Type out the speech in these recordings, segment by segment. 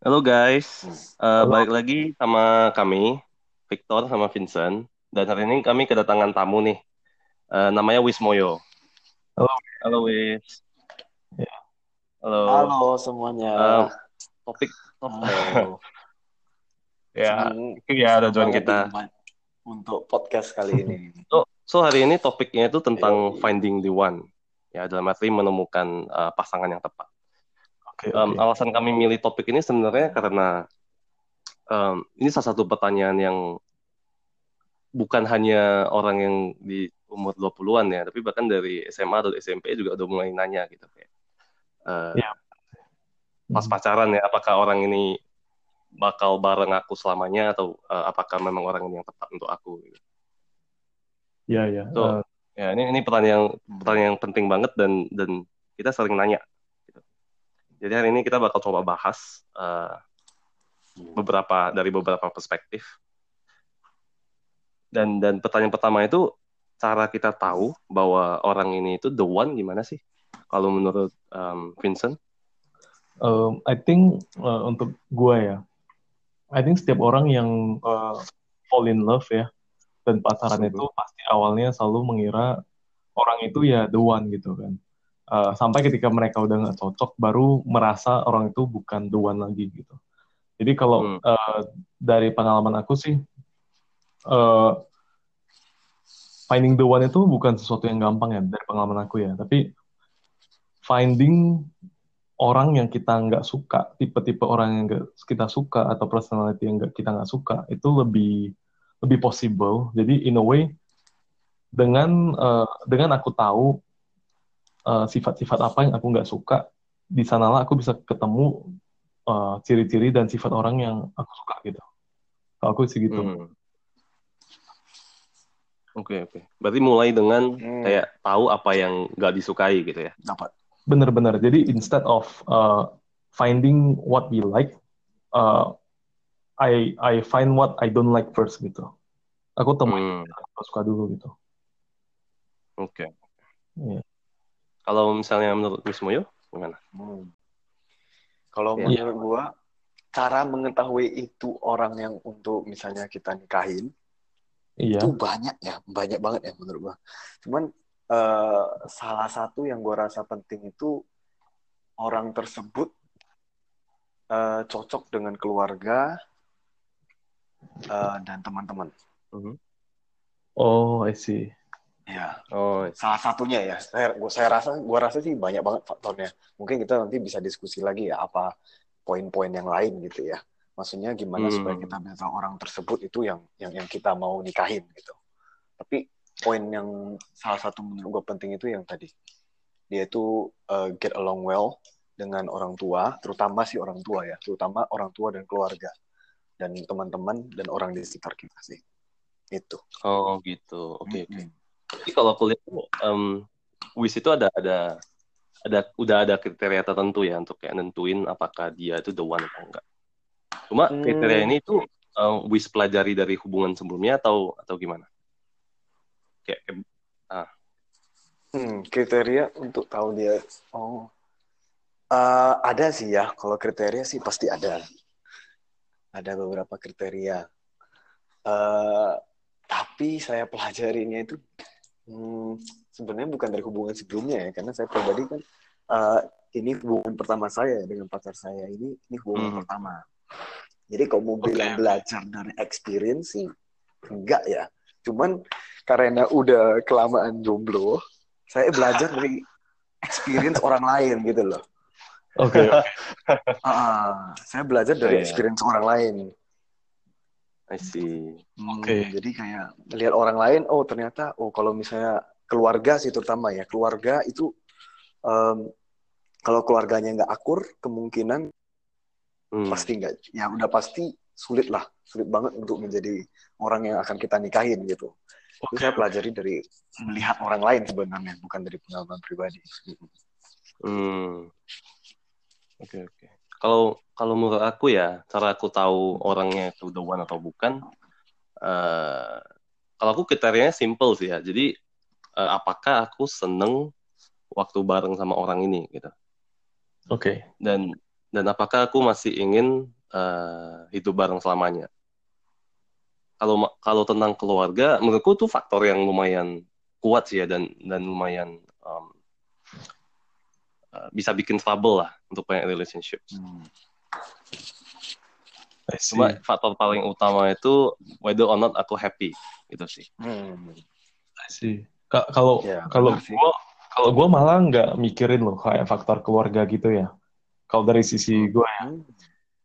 Halo guys, uh, balik lagi sama kami, Victor sama Vincent. Dan hari ini kami kedatangan tamu nih, uh, namanya Wismoyo. Halo. Halo Wis. Ya. Halo. Halo semuanya. Uh, topik Halo. ya, Senang ya ada join banget kita. Untuk podcast kali ini. So, so hari ini topiknya itu tentang Yoi. finding the one. Ya, dalam arti menemukan uh, pasangan yang tepat. Oke, Um, alasan kami milih topik ini sebenarnya karena um, ini salah satu pertanyaan yang bukan hanya orang yang di umur 20-an ya, tapi bahkan dari SMA atau SMP juga udah mulai nanya gitu kayak uh, Iya. pas pacaran ya, apakah orang ini bakal bareng aku selamanya atau uh, apakah memang orang ini yang tepat untuk aku gitu. Iya, iya. So, Eh, Ya, ini ini pertanyaan pertanyaan yang penting banget dan dan kita sering nanya. Jadi hari ini kita bakal coba bahas uh, beberapa dari beberapa perspektif. Dan dan pertanyaan pertama itu cara kita tahu bahwa orang ini itu the one gimana sih? Kalau menurut um, Vincent? um, I think uh, untuk gua ya, I think setiap orang yang uh, fall in love ya dan pacaran itu pasti awalnya selalu mengira orang itu ya the one gitu kan. Uh, sampai ketika mereka udah nggak cocok, baru merasa orang itu bukan the one lagi gitu. Jadi kalau Hmm. uh, dari pengalaman aku sih, uh, finding the one itu bukan sesuatu yang gampang ya dari pengalaman aku ya. Tapi finding orang yang kita nggak suka, tipe-tipe orang yang nggak kita suka atau personality yang nggak kita nggak suka itu lebih lebih possible. Jadi in a way dengan uh, dengan aku tahu uh, sifat-sifat apa yang aku nggak suka, di sanalah aku bisa ketemu uh, ciri-ciri dan sifat orang yang aku suka gitu. Kalau aku sih gitu. Hmm. Oke oke. Berarti mulai dengan Hmm, kayak tahu apa yang nggak disukai gitu ya? dapat. Bener-bener. Jadi instead of uh, finding what we like, uh, I I find what I don't like first gitu. Aku temuin Hmm. yang aku suka dulu gitu. Oke. Iya. Kalau misalnya menurut Wismoyo gimana? Hmm. Kalau Iya. menurut gua, cara mengetahui itu orang yang untuk misalnya kita nikahin Iya. itu banyak ya, banyak banget ya menurut gua. Cuman eh, salah satu yang gua rasa penting itu orang tersebut eh, cocok dengan keluarga eh, dan teman-teman. Oh, I see. Ya. Oh, salah satunya ya saya gua saya rasa gua rasa sih banyak banget faktornya mungkin kita nanti bisa diskusi lagi ya apa poin-poin yang lain gitu ya maksudnya gimana Hmm. supaya kita bisa orang tersebut itu yang yang yang kita mau nikahin gitu tapi poin yang salah satu menurut gua penting itu yang tadi dia itu uh, get along well dengan orang tua terutama sih orang tua ya terutama orang tua dan keluarga dan teman-teman dan orang di sekitar kita sih itu oh gitu. Oke oke. Mm-mm. Jadi kalau aku lihat tuh, em, Wis itu ada ada ada udah ada kriteria tertentu ya untuk kayak nentuin apakah dia itu the one atau enggak. Cuma Hmm. kriteria ini tuh em, Wis pelajari dari hubungan sebelumnya atau atau gimana? Kayak, kayak- Hmm, kriteria untuk tahu dia. Oh, Eh, ada sih ya. Kalau kriteria sih pasti ada. Ada beberapa kriteria. Eh, tapi saya pelajarinya itu hmm, sebenarnya bukan dari hubungan sebelumnya ya, karena saya pribadi kan eh, ini hubungan pertama saya dengan pacar saya ini ini hubungan Hmm. pertama. Jadi kalau mau Oke, bilang belajar dari experience sih enggak ya. Cuman karena udah kelamaan jomblo, saya belajar dari experience orang lain gitu loh. Oke. Ah, saya belajar dari Iya. experience orang lain. I see. Hmm, Oke. Jadi kayak lihat orang lain, oh ternyata, oh kalau misalnya keluarga sih terutama ya, keluarga itu em, kalau keluarganya nggak akur, kemungkinan Hmm. pasti nggak, ya udah pasti sulit lah, sulit banget untuk menjadi orang yang akan kita nikahin gitu. Itu saya pelajari dari melihat orang lain sebenarnya, bukan dari pengalaman pribadi. Hmm. Oke oke. Kalau kalau menurut aku ya cara aku tahu orangnya itu the one atau bukan, eh kalau aku kriterianya simple sih ya. Jadi eh, apakah aku seneng waktu bareng sama orang ini gitu. Oke. Dan dan apakah aku masih ingin uh, hidup bareng selamanya kalau kalau tentang keluarga menurutku itu faktor yang lumayan kuat sih ya dan dan lumayan um, uh, bisa bikin trouble lah untuk banyak relationship. Hmm. Cuma faktor paling utama itu whether or not aku happy gitu sih. Hmm. sih. Kalau ya, kalau gue kalau gue malah nggak mikirin loh kayak faktor keluarga gitu ya. Kalau dari sisi hmm. gue ya,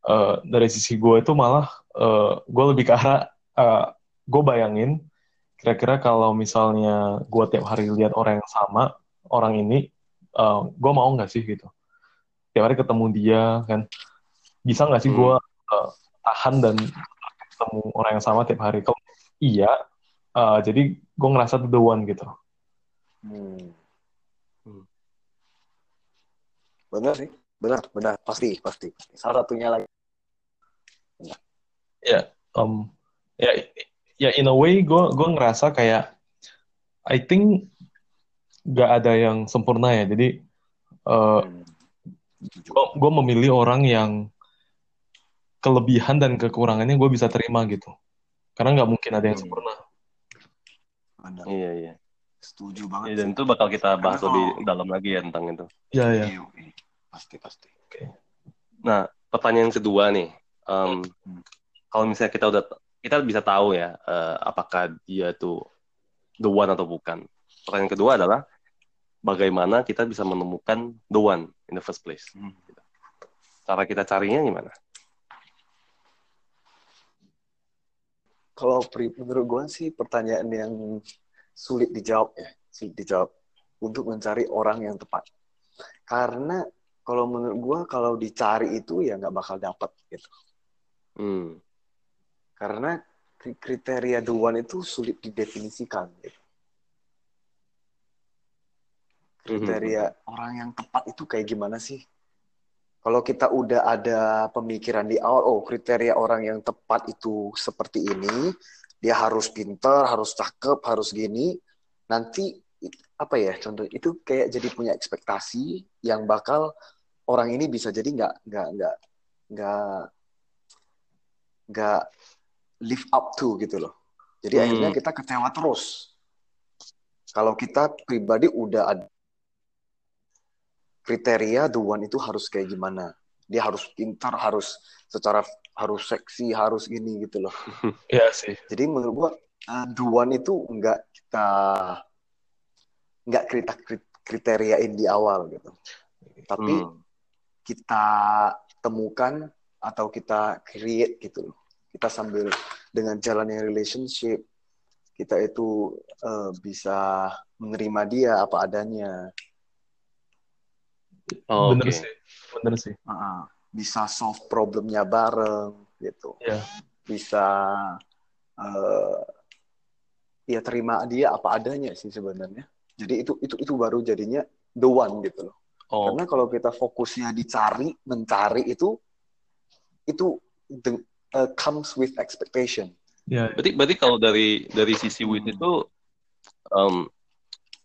uh, dari sisi gue itu malah uh, gue lebih ke arah uh, gue bayangin kira-kira kalau misalnya gue tiap hari lihat orang yang sama orang ini uh, gue mau nggak sih gitu tiap hari ketemu dia kan. Bisa nggak sih hmm. gue uh, tahan dan ketemu orang yang sama tiap hari? Kalau iya uh, jadi gue ngerasa the one gitu. Hmm. Hmm. benar sih. Benar benar. Pasti pasti. Salah satunya lagi. Ya um, ya ya in a way gue gue ngerasa kayak I think gak ada yang sempurna ya. Jadi uh, eh, gue memilih orang yang kelebihan dan kekurangannya gue bisa terima gitu. Karena nggak mungkin ada yang hmm. sempurna. Iya iya. Setuju banget ya, dan itu bakal kita bahas karena lebih kalau... dalam lagi ya tentang itu. Iya iya, iya pasti pasti. Oke. Okay. nah pertanyaan kedua nih. Um, hmm. kalau misalnya kita udah kita bisa tahu ya uh, apakah dia tuh the one atau bukan? Pertanyaan kedua adalah bagaimana kita bisa menemukan the one in the first place. Hmm. Cara kita carinya gimana? Kalau menurut gue sih pertanyaan yang sulit dijawab ya, sulit dijawab untuk mencari orang yang tepat. Karena kalau menurut gue kalau dicari itu ya nggak bakal dapat gitu. Hmm. Karena kriteria the one itu sulit didefinisikan. Gitu kriteria mm-hmm. orang yang tepat itu kayak gimana sih? Kalau kita udah ada pemikiran di awal, oh kriteria orang yang tepat itu seperti ini, dia harus pinter, harus cakep, harus gini, nanti apa ya contoh itu kayak jadi punya ekspektasi yang bakal orang ini bisa jadi nggak nggak nggak nggak nggak live up to gitu loh. Jadi hmm. akhirnya kita kecewa terus. Kalau kita pribadi udah ada kriteria the one itu harus kayak gimana? Dia harus pintar harus secara harus seksi harus gini gitu loh. Iya sih. Jadi menurut gua uh, the one itu enggak kita enggak kita kriteriain di awal gitu. Tapi hmm. kita temukan atau kita create gitu loh. Kita sambil dengan jalannya relationship kita itu uh, bisa menerima dia apa adanya Oh, bener okay. sih, bener sih. Uh, bisa solve problemnya bareng gitu. Yeah. Bisa uh, ya terima dia apa adanya sih sebenarnya. Jadi itu itu itu baru jadinya the one gitu loh. Oh. Karena kalau kita fokusnya dicari, mencari itu itu the, uh, comes with expectation. Ya. Berarti berarti kalau dari dari sisi wit hmm. itu um,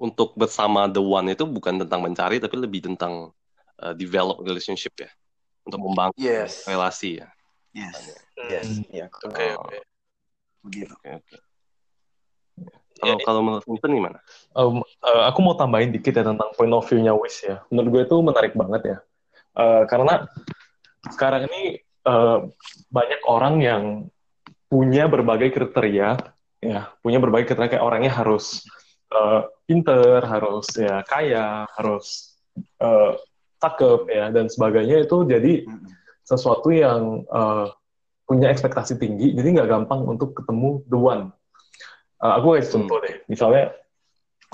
untuk bersama the one itu bukan tentang mencari tapi lebih tentang uh, develop relationship ya untuk membangun yes. relasi ya. Yes. Yes. Ya. Oke. Oke. Begitu. Oke. Kalau ya, kalau menurut Vincent gimana? Um, uh, aku mau tambahin dikit ya tentang point of view-nya Wis ya. Menurut gue itu menarik banget ya. Uh, karena sekarang ini uh, banyak orang yang punya berbagai kriteria, ya, punya berbagai kriteria kayak orangnya harus uh, pinter, harus ya kaya, harus uh, cakep ya dan sebagainya itu jadi sesuatu yang uh, punya ekspektasi tinggi, jadi nggak gampang untuk ketemu the one. Uh, aku kasih contoh hmm. deh, misalnya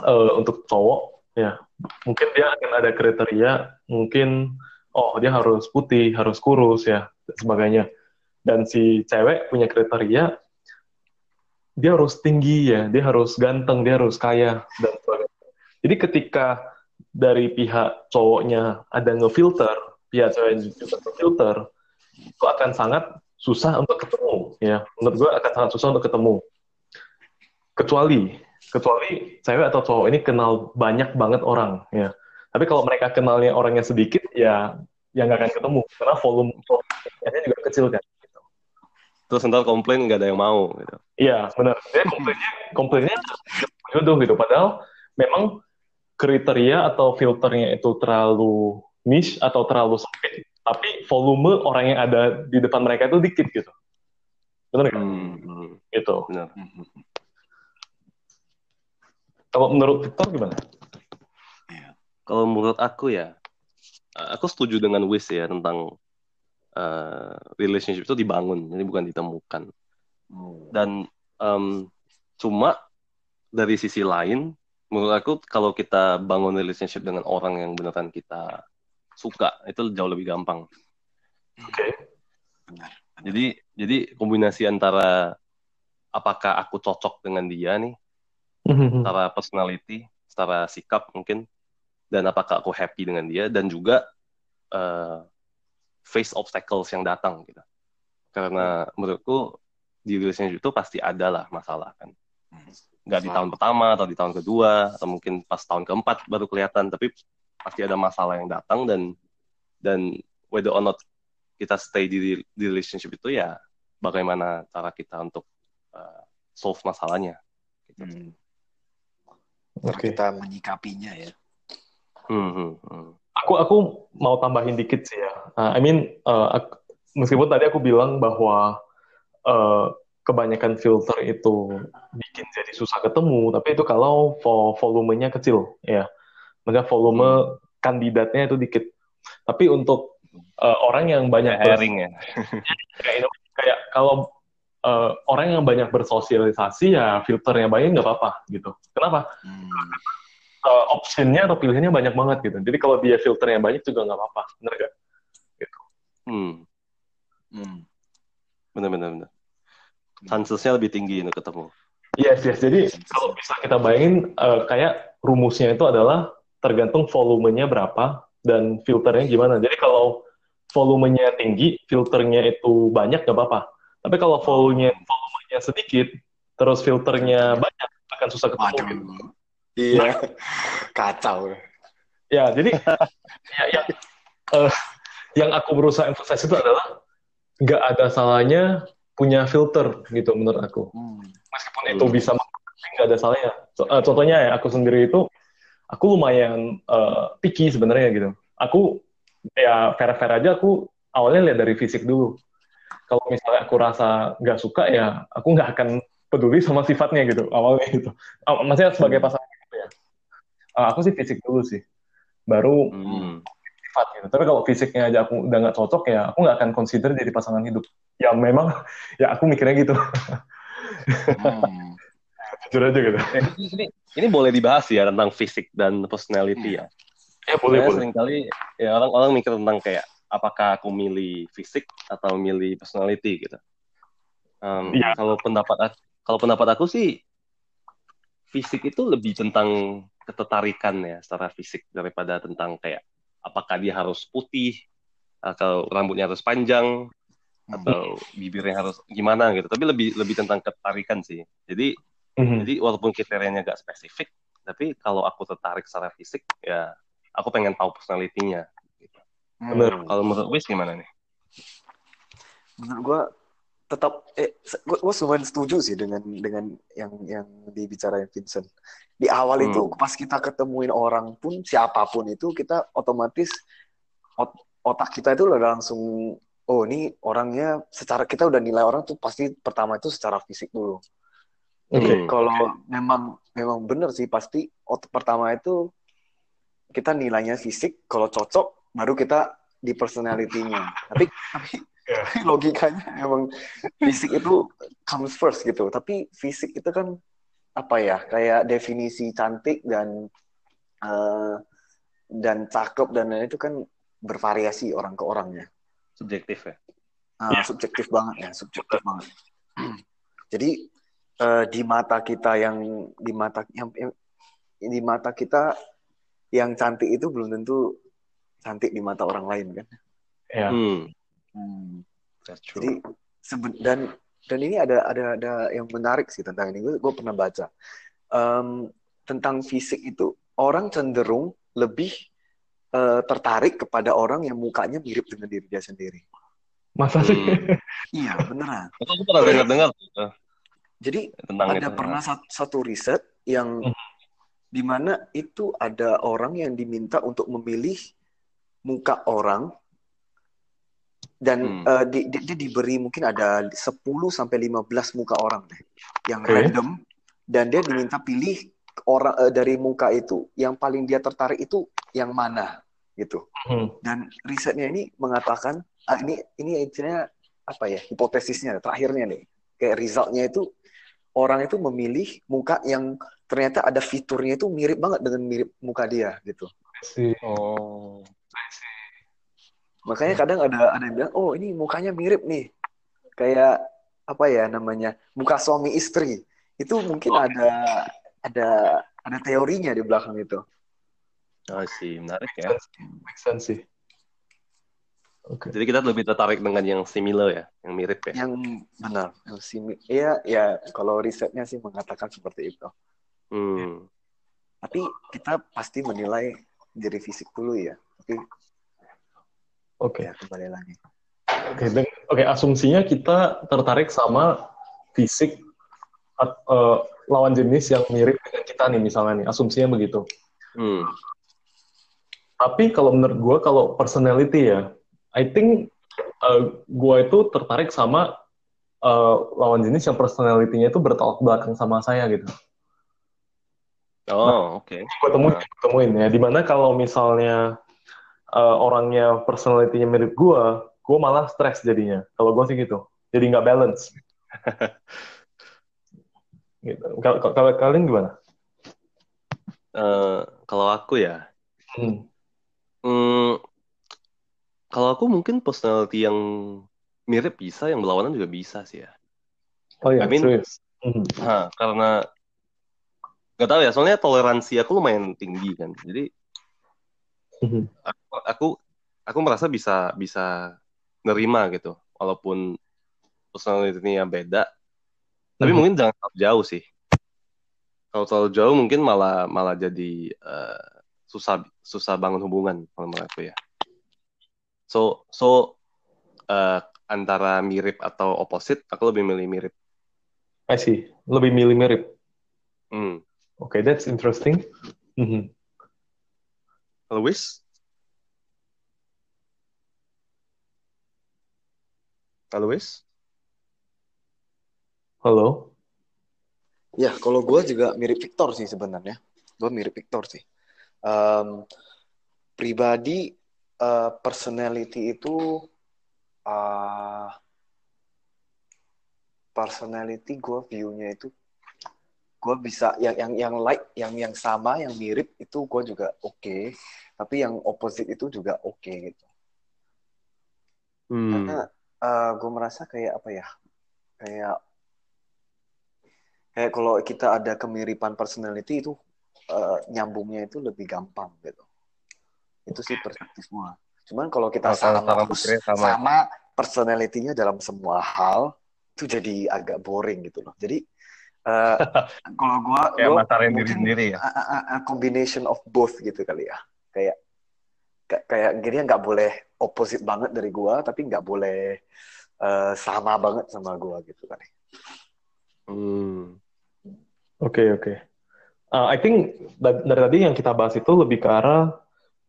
uh, untuk cowok ya mungkin dia akan ada kriteria, mungkin oh dia harus putih, harus kurus ya dan sebagainya. Dan si cewek punya kriteria dia harus tinggi ya, dia harus ganteng, dia harus kaya dan sebagainya. Jadi ketika dari pihak cowoknya ada ngefilter, pihak cewek juga ngefilter, itu akan sangat susah untuk ketemu ya. Menurut gue akan sangat susah untuk ketemu. Kecuali kecuali cewek atau cowok ini kenal banyak banget orang ya. Tapi kalau mereka kenalnya orangnya sedikit ya ya nggak akan ketemu karena volume volume juga kecil kan. Terus ntar komplain nggak ada yang mau gitu. Iya benar. Dia komplainnya komplainnya jodoh gitu. Padahal memang kriteria atau filternya itu terlalu niche atau terlalu sempit. Tapi volume orang yang ada di depan mereka itu dikit gitu. Benar kan? Hmm, hmm, Gitu. benar. Kalau menurut Victor gimana? Kalau menurut aku ya, aku setuju dengan Wis ya tentang eh, relationship itu dibangun, jadi bukan ditemukan. Dan em, cuma dari sisi lain, menurut aku kalau kita bangun relationship dengan orang yang beneran kita suka, itu jauh lebih gampang. Oke. Benar. Jadi jadi kombinasi antara apakah aku cocok dengan dia nih, secara personality, secara sikap mungkin, dan apakah aku happy dengan dia, dan juga eh, face obstacles yang datang gitu. Karena menurutku di relationship itu pasti ada lah masalah kan. Nggak di tahun pertama atau di tahun kedua atau mungkin pas tahun keempat baru kelihatan, tapi pasti ada masalah yang datang dan dan whether or not kita stay di, di relationship itu ya bagaimana cara kita untuk eh, solve masalahnya. Hmm. Oke. Kita menyikapinya ya. Hmm, hmm, hmm. Aku aku mau tambahin dikit sih ya. Uh, I mean, uh, ak- meskipun tadi aku bilang bahwa uh, kebanyakan filter itu bikin jadi susah ketemu, tapi itu kalau vo- volumenya kecil, ya. Maka volume kandidatnya itu dikit. Tapi untuk uh, orang yang banyak Herring ya. kayak, kayak kalau uh, orang yang banyak bersosialisasi ya filternya banyak nggak apa-apa gitu. Kenapa? Hmm. Uh, optionnya atau pilihannya banyak banget gitu. Jadi kalau dia filternya banyak juga nggak apa-apa, bener gak? Hmm, Hmm. benar benar benar. Chancesnya lebih tinggi untuk ketemu. Yes, yes. Jadi kalau bisa kita bayangin uh, kayak rumusnya itu adalah tergantung volumenya berapa dan filternya gimana. Jadi kalau volumenya tinggi, filternya itu banyak nggak apa-apa. Tapi kalau volumenya volumenya sedikit, terus filternya banyak akan susah ketemu. Waduh. gitu. Iya. Kacau. Ya, jadi ya, ya, eh, yang aku berusaha emphasize itu adalah nggak ada salahnya punya filter gitu menurut aku. Hmm. Meskipun itu bisa nggak ada salahnya. So- eh, contohnya ya aku sendiri itu aku lumayan eh, picky sebenarnya gitu. Aku ya fair-fair aja aku awalnya lihat dari fisik dulu. Kalau misalnya aku rasa nggak suka ya aku nggak akan peduli sama sifatnya gitu awalnya gitu. Maksudnya sebagai pasangan gitu ya. Ah, aku sih fisik dulu sih. Baru Hmm. Sifat gitu. Tapi kalau fisiknya aja aku udah nggak cocok ya aku nggak akan consider jadi pasangan hidup. Ya memang ya aku mikirnya gitu. Hmm. Jujur aja gitu. Ini, ini, ini boleh dibahas ya tentang fisik dan personality ya. Ya boleh Saya boleh. sering kali ya orang-orang mikir tentang kayak apakah aku milih fisik atau milih personality gitu. Em, Iya. Kalau pendapat kalau pendapat aku sih fisik itu lebih tentang ketertarikan ya secara fisik daripada tentang kayak apakah dia harus putih atau rambutnya harus panjang atau bibirnya harus gimana gitu. Tapi lebih lebih tentang ketertarikan sih. Jadi Mhm. jadi walaupun kriterianya gak spesifik, tapi kalau aku tertarik secara fisik, ya aku pengen tahu personality-nya. Gitu. Bener. Kalau menurut Wis gimana nih? menurut gue tetap eh gue lumayan setuju sih dengan dengan yang yang dibicarain Vincent di awal Hmm. itu pas kita ketemuin orang pun siapa pun itu kita otomatis ot- otak kita itu udah langsung oh ini orangnya secara kita udah nilai orang tuh pasti pertama itu secara fisik dulu Oke. Hmm. kalau memang memang bener sih pasti otak pertama itu kita nilainya fisik kalau cocok baru kita di personality-nya tapi tapi Ya. tapi logikanya emang fisik itu comes first gitu tapi fisik itu kan apa ya kayak definisi cantik dan eh, dan cakep dan lain itu kan bervariasi orang ke orangnya Subjektif ya? Ah, subjektif banget ya, subjektif banget. Jadi eh, di mata kita yang di mata yang, yang- di mata kita yang cantik itu belum tentu cantik di mata orang lain kan. Ya. Hmm. Hmm. That's true. Jadi seben- dan dan ini ada ada ada yang menarik sih tentang ini. Gue, gue pernah baca Em, tentang fisik itu orang cenderung lebih eh, tertarik kepada orang yang mukanya mirip dengan diri dia sendiri. Masa sih? Hmm. Iya, beneran. Itu aku pernah dengar-dengar tuh, Jadi tentang ada itu. pernah satu, satu riset yang Hmm. di mana itu ada orang yang diminta untuk memilih muka orang dan Hmm. eh, di- di- dia diberi mungkin ada 10 sampai 15 muka orang deh yang Oke. random dan dia diminta pilih orang eh, dari muka itu yang paling dia tertarik itu yang mana gitu. Hmm. Dan risetnya ini mengatakan ah, ini ini intinya apa ya hipotesisnya terakhirnya nih kayak resultnya itu orang itu memilih muka yang ternyata ada fiturnya itu mirip banget dengan mirip muka dia gitu. Si. Oh. Makanya kadang ada ada yang bilang oh ini mukanya mirip nih kayak apa ya namanya muka suami istri itu mungkin ada ada ada teorinya di belakang itu. Oh sih, menarik ya. Make sense sih. Oke. Jadi kita lebih tertarik dengan yang similar ya, yang mirip ya. Yang benar, yang simi- Iya, ya kalau risetnya sih mengatakan seperti itu. Hmm. Tapi kita pasti menilai dari fisik dulu ya. Tapi Oke. ya kembali lagi. Oke, dan- oke, asumsinya kita tertarik sama fisik at- eh, lawan jenis yang mirip dengan kita nih misalnya nih, asumsinya begitu. Hmm. Tapi kalau menurut gue, kalau personality ya, I think eh, gue itu tertarik sama eh, lawan jenis yang personality-nya itu bertolak belakang sama saya gitu. Oh, oke. Gue temuin, gua temuin ya. Di mana kalau misalnya eh, orangnya personality-nya mirip gue, gue malah stres jadinya. Kalau gue sih gitu. Jadi nggak balance. gitu. Kalau kalian gimana? Eh, kalau aku ya, Hmm. hmm, kalau aku mungkin personality yang mirip bisa, yang berlawanan juga bisa sih ya. Oh iya, I mean- serius. Hmm. Karena nggak tahu ya, soalnya toleransi aku lumayan tinggi kan. Jadi Mhm. aku aku, aku merasa bisa bisa nerima gitu, walaupun personality-nya beda. Tapi Mhm. mungkin jangan terlalu jauh sih. Kalau terlalu jauh mungkin malah malah jadi eh, susah susah bangun hubungan kalau menurut aku ya. So so eh, antara mirip atau opposite, aku lebih milih mirip. I see. Lebih milih mirip. Hmm. Oke, that's interesting. Mhm. Kalau Wis? Kalau Wis? Halo. Ya, kalau gue juga mirip Victor sih sebenarnya. Gue mirip Victor sih. Em, pribadi eh, personality itu eh, personality gue view-nya itu gue bisa yang yang yang like yang yang sama yang mirip itu gue juga oke. Tapi yang opposite itu juga oke gitu. Hmm. karena gue merasa kayak apa ya kayak kayak kalau kita ada kemiripan personality itu eh, nyambungnya itu lebih gampang gitu. Itu sih perspektif gua. Cuman kalau kita Cara- sama terus sama. sama personality-nya dalam semua hal itu jadi agak boring gitu loh. Jadi eh, kalau gua Kayak gua masarin diri mungkin sendiri ya. a, a- a- combination of both gitu kali ya kayak kayak kayak dia nggak boleh opposite banget dari gua tapi nggak boleh eh, sama banget sama gua gitu kan Hmm. Oke, oke. Uh, I think da- dari tadi yang kita bahas itu lebih ke arah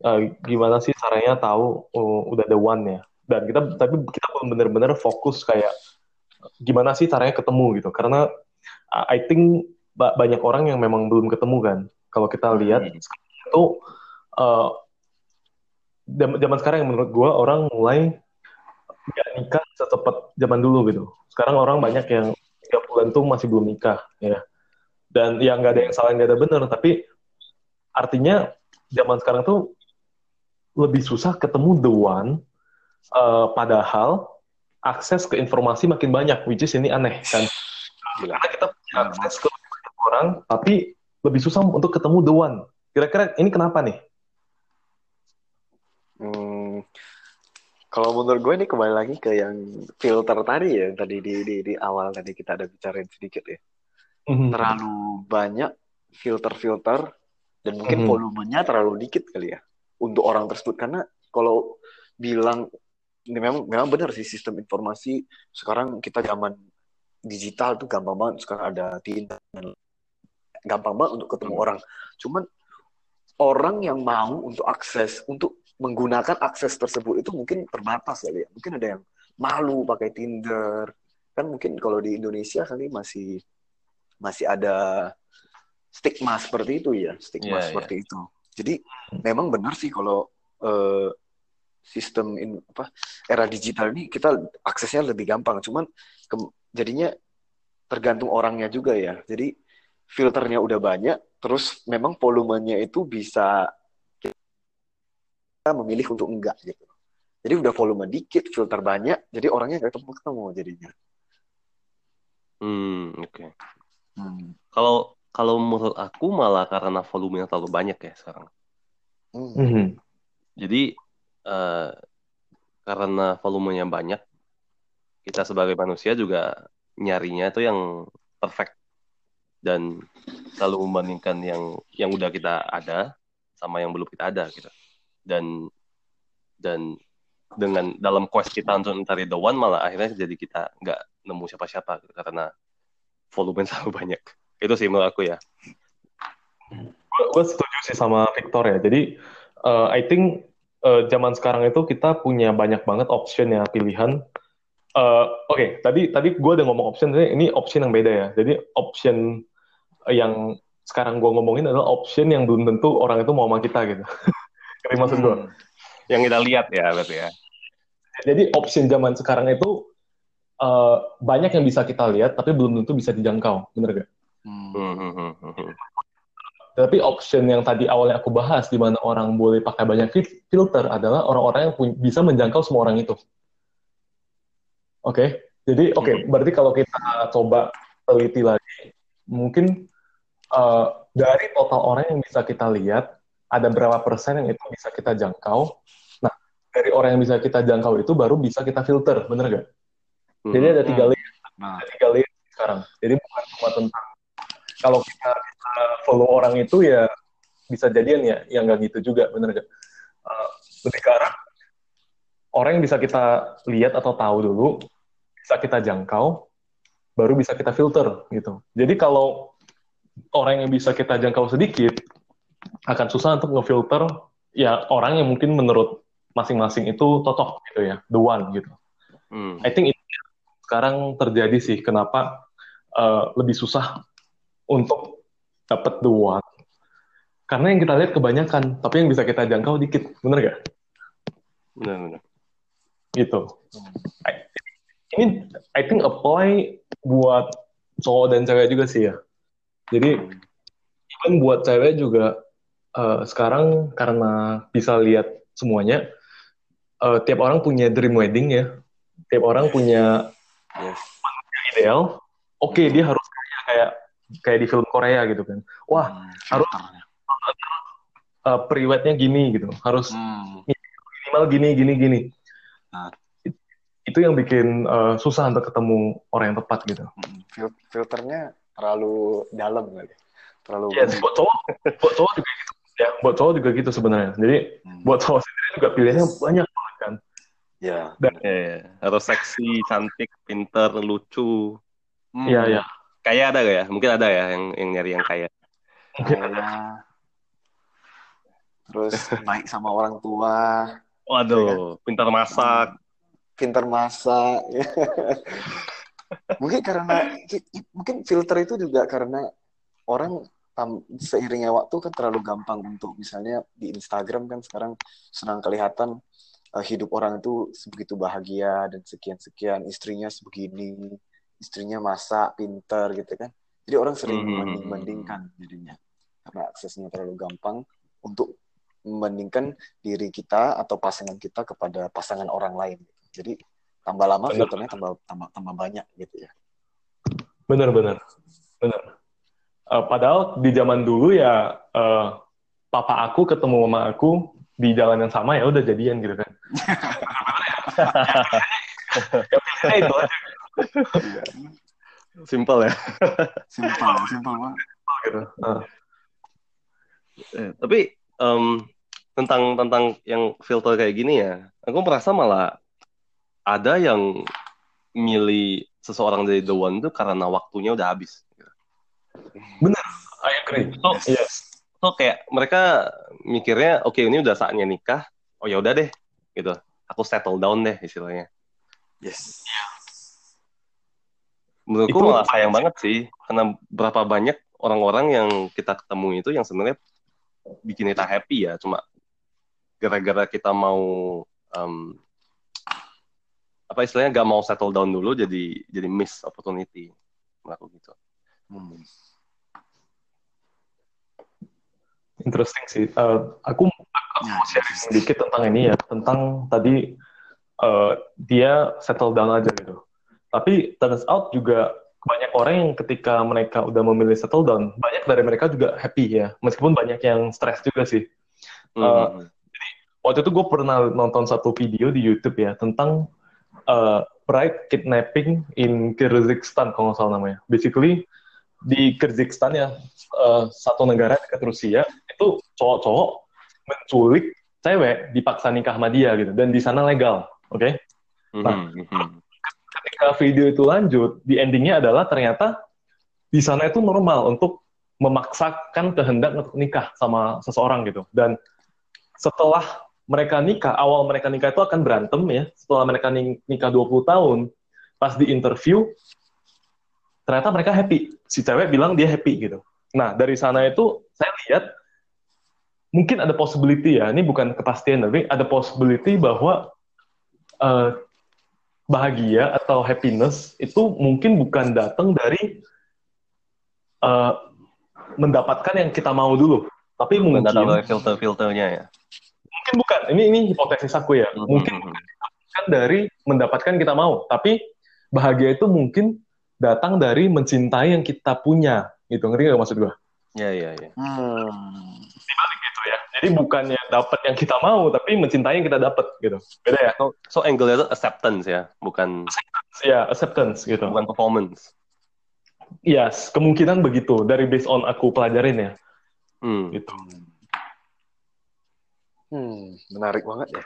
uh, gimana sih caranya tahu uh, udah the one ya. Dan kita tapi kita belum benar-benar fokus kayak gimana sih caranya ketemu gitu. Karena uh, I think ba- banyak orang yang memang belum ketemu kan. Kalau kita lihat Hmm. itu uh, zaman sekarang yang menurut gua orang mulai nggak nikah secepat zaman dulu gitu. Sekarang orang banyak yang tiga bulan tuh masih belum nikah ya. Dan yang nggak ada yang salah nggak ada benar, tapi artinya zaman sekarang tuh lebih susah ketemu the one, uh, padahal akses ke informasi makin banyak, which is ini aneh kan? Karena kita akses ke banyak orang, tapi lebih susah untuk ketemu the one. Kira-kira ini kenapa nih? Hmm, kalau menurut gue ini kembali lagi ke yang filter tadi ya, yang tadi di, di, di awal tadi kita ada bicarain sedikit ya. Mhm. Terlalu banyak filter-filter dan mungkin Mhm. volumenya terlalu dikit kali ya. untuk orang tersebut karena kalau bilang ini memang memang benar sih sistem informasi sekarang kita zaman digital tuh gampang banget. Sekarang ada Tinder gampang banget untuk ketemu hmm. orang. Cuman orang yang mau untuk akses untuk menggunakan akses tersebut itu mungkin terbatas kali ya. Mungkin ada yang malu pakai Tinder. Kan mungkin kalau di Indonesia kali masih masih ada stigma seperti itu ya. Stigma yeah, seperti yeah. itu. Jadi memang benar sih kalau uh, sistem in, apa era digital ini kita aksesnya lebih gampang. Cuman ke, jadinya tergantung orangnya juga ya jadi filternya udah banyak terus memang volumenya itu bisa kita memilih untuk enggak gitu jadi udah volume dikit filter banyak jadi orangnya nggak ketemu ketemu jadinya hmm oke okay. hmm. kalau kalau menurut aku malah karena volumenya terlalu banyak ya sekarang. Mm -hmm. Jadi uh, karena volumenya banyak, kita sebagai manusia juga nyarinya itu yang perfect dan selalu membandingkan yang yang udah kita ada sama yang belum kita ada gitu. Dan dan dengan dalam quest kita untuk mencari the one malah akhirnya jadi kita nggak nemu siapa-siapa gitu, karena volume terlalu banyak. Itu sih menurut aku ya. Gue setuju sih sama Victor ya. Jadi uh, I think uh, zaman sekarang itu kita punya banyak banget option ya pilihan uh, oke okay, tadi tadi gue udah ngomong option ini option yang beda ya jadi option yang sekarang gue ngomongin adalah option yang belum tentu orang itu mau sama kita gitu Kali maksud gue hmm. yang kita lihat ya berarti ya jadi option zaman sekarang itu uh, banyak yang bisa kita lihat tapi belum tentu bisa dijangkau bener gak Hmm. Tapi option yang tadi awalnya aku bahas, di mana orang boleh pakai banyak filter, adalah orang-orang yang bisa menjangkau semua orang itu. Oke, okay? jadi oke, okay, hmm. berarti kalau kita coba teliti lagi, mungkin uh, dari total orang yang bisa kita lihat, ada berapa persen yang itu bisa kita jangkau. Nah, dari orang yang bisa kita jangkau itu baru bisa kita filter, bener gak? Hmm. Jadi ada tiga hmm. layer, nah. ada tiga layer sekarang. Jadi bukan cuma tentang kalau kita bisa follow orang itu ya bisa jadian ya yang nggak gitu juga bener gak uh, lebih ke arah orang yang bisa kita lihat atau tahu dulu bisa kita jangkau baru bisa kita filter gitu. Jadi kalau orang yang bisa kita jangkau sedikit akan susah untuk ngefilter ya orang yang mungkin menurut masing-masing itu cocok gitu ya the one gitu. Hmm. I think itu sekarang terjadi sih kenapa uh, lebih susah untuk dapat dua karena yang kita lihat kebanyakan tapi yang bisa kita jangkau dikit bener gak bener bener gitu. I, ini I think apply buat cowok dan cewek juga sih ya. Jadi even buat cewek juga uh, sekarang karena bisa lihat semuanya uh, tiap orang punya dream wedding ya. Tiap orang punya yes. ideal. Oke okay, dia harus kayak kayak kayak di film Korea gitu kan. Wah hmm, harus uh, priwetnya gini gitu. Harus hmm. minimal gini gini gini nah. itu yang bikin uh, susah untuk ketemu orang yang tepat gitu hmm. Fil filternya terlalu dalam kali terlalu yes, buat cowok buat cowok juga gitu ya buat cowok juga gitu sebenarnya jadi hmm. buat cowok sendiri juga pilihannya banyak banget kan ya dan yeah, harus seksi cantik pinter lucu iya hmm. ya Kaya ada gak ya? Mungkin ada ya yang yang nyari yang kaya. Kaya. Terus baik sama orang tua. Waduh, ya pintar masak. Pintar masak. mungkin karena mungkin filter itu juga karena orang seiringnya waktu kan terlalu gampang untuk misalnya di Instagram kan sekarang senang kelihatan uh, hidup orang itu sebegitu bahagia dan sekian sekian istrinya sebegini istrinya masak pinter gitu kan jadi orang sering hmm. membanding-bandingkan jadinya karena aksesnya terlalu gampang untuk membandingkan diri kita atau pasangan kita kepada pasangan orang lain jadi tambah lama bener. filternya tambah tambah tambah banyak gitu ya benar benar benar uh, padahal di zaman dulu ya uh, papa aku ketemu mama aku di jalan yang sama ya udah jadian gitu kan itu Simpel ya. Simpel, simpel banget. Gitu. Uh. Eh, tapi um, tentang tentang yang filter kayak gini ya, aku merasa malah ada yang milih seseorang dari the one itu karena waktunya udah habis. Benar, I agree. So, yes. So kayak mereka mikirnya, oke okay, ini udah saatnya nikah, oh ya udah deh, gitu. Aku settle down deh istilahnya. Yes. Menurutku malah sayang banget sih, karena berapa banyak orang-orang yang kita ketemu itu yang sebenarnya bikin kita happy ya, cuma gara-gara kita mau um, apa istilahnya gak mau settle down dulu jadi jadi miss opportunity menurut gitu. Hmm. Interesting sih. Uh, aku mau sharing sedikit tentang ini ya, tentang tadi uh, dia settle down aja gitu. Tapi turns out juga banyak orang yang ketika mereka udah memilih settle down, banyak dari mereka juga happy ya, meskipun banyak yang stres juga sih. Uh, jadi waktu itu gue pernah nonton satu video di YouTube ya tentang uh, bride kidnapping in Kyrgyzstan kalau nggak salah namanya. Basically di Kyrgyzstan ya uh, satu negara dekat Rusia itu cowok-cowok menculik cewek dipaksa nikah sama dia gitu dan di sana legal, oke? Okay? Nah, mm -hmm ketika video itu lanjut, di endingnya adalah ternyata di sana itu normal untuk memaksakan kehendak untuk nikah sama seseorang gitu. Dan setelah mereka nikah, awal mereka nikah itu akan berantem ya. Setelah mereka nikah 20 tahun, pas di interview, ternyata mereka happy. Si cewek bilang dia happy gitu. Nah, dari sana itu saya lihat mungkin ada possibility ya, ini bukan kepastian, tapi ada possibility bahwa uh, bahagia atau happiness itu mungkin bukan datang dari uh, mendapatkan yang kita mau dulu, tapi mungkin datang dari filter-filternya ya. Mungkin bukan. Ini ini hipotesis aku ya. Mm-hmm. Mungkin bukan dapatkan dari mendapatkan kita mau, tapi bahagia itu mungkin datang dari mencintai yang kita punya. Gitu ngerti gak maksud gua? Iya iya iya. Hmm. Dibalik gitu ya. Jadi bukannya dapat yang kita mau, tapi mencintai yang kita dapat gitu. Beda ya. So, so angle itu acceptance ya, bukan. Acceptance, ya acceptance gitu. Bukan performance. Yes, kemungkinan begitu dari based on aku pelajarin ya. Hmm. Gitu. Hmm, menarik banget ya.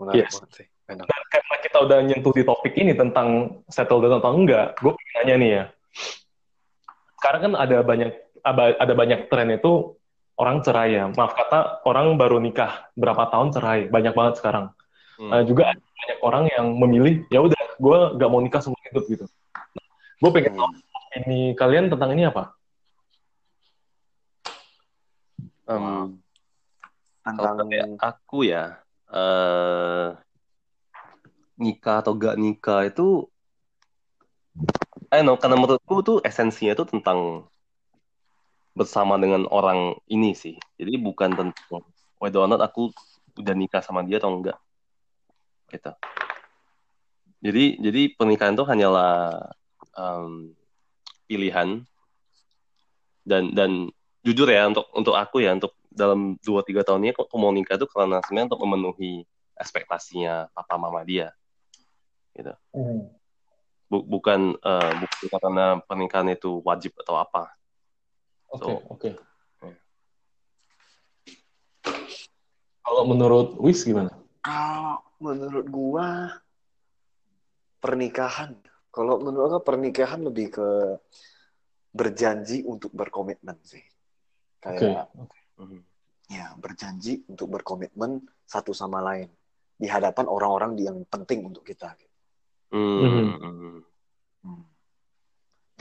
Menarik yes. banget sih. Enak. Dan karena kita udah nyentuh di topik ini tentang settle down atau enggak, gue pengen nanya nih ya. Sekarang kan ada banyak ada banyak tren itu orang cerai ya. Maaf kata orang baru nikah berapa tahun cerai, banyak banget sekarang. Hmm. Uh, juga ada banyak orang yang memilih ya udah gue gak mau nikah seumur hidup gitu. Nah, gue pengen tahu ini kalian tentang ini apa? Um, tentang aku ya uh, nikah atau gak nikah itu I know karena menurutku tuh esensinya tuh tentang bersama dengan orang ini sih. Jadi bukan tentang whether or aku udah nikah sama dia atau enggak. Gitu. Jadi jadi pernikahan itu hanyalah um, pilihan dan dan jujur ya untuk untuk aku ya untuk dalam dua tiga tahun ini nikah itu karena sebenarnya untuk memenuhi ekspektasinya papa mama dia gitu mm. bukan uh, bukan karena pernikahan itu wajib atau apa Oke, okay, oke. Okay. Kalau menurut Wis gimana? Kalau menurut gua pernikahan. Kalau menurut gua pernikahan lebih ke berjanji untuk berkomitmen sih. Kayak okay. okay. Ya berjanji untuk berkomitmen satu sama lain di hadapan orang-orang yang penting untuk kita. Mm -hmm. hmm.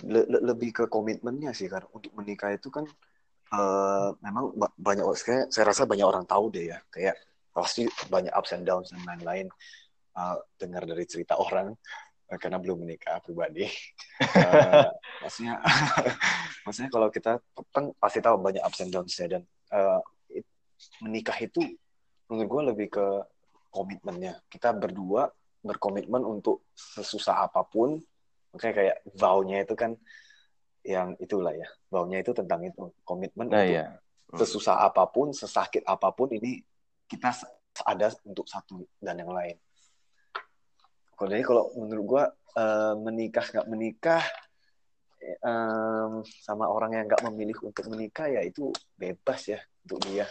Le le lebih ke komitmennya sih kan untuk menikah itu kan uh, memang banyak saya, saya rasa banyak orang tahu deh ya. Kayak pasti banyak ups and downs dan lain-lain. Uh, dengar dari cerita orang uh, karena belum menikah pribadi. Uh, maksudnya maksudnya kalau kita kan pasti tahu banyak ups and downs ya dan uh, it, menikah itu menurut gue lebih ke komitmennya. Kita berdua berkomitmen untuk sesusah apa pun. Makanya kayak vow-nya itu kan yang itulah ya. Vow-nya itu tentang itu. Komitmen nah, untuk iya. hmm. sesusah apa pun sesakit apa pun ini kita ada untuk satu dan yang lain. Kalau jadi kalau menurut gua uh, menikah nggak menikah um, sama orang yang nggak memilih untuk menikah ya itu bebas ya untuk dia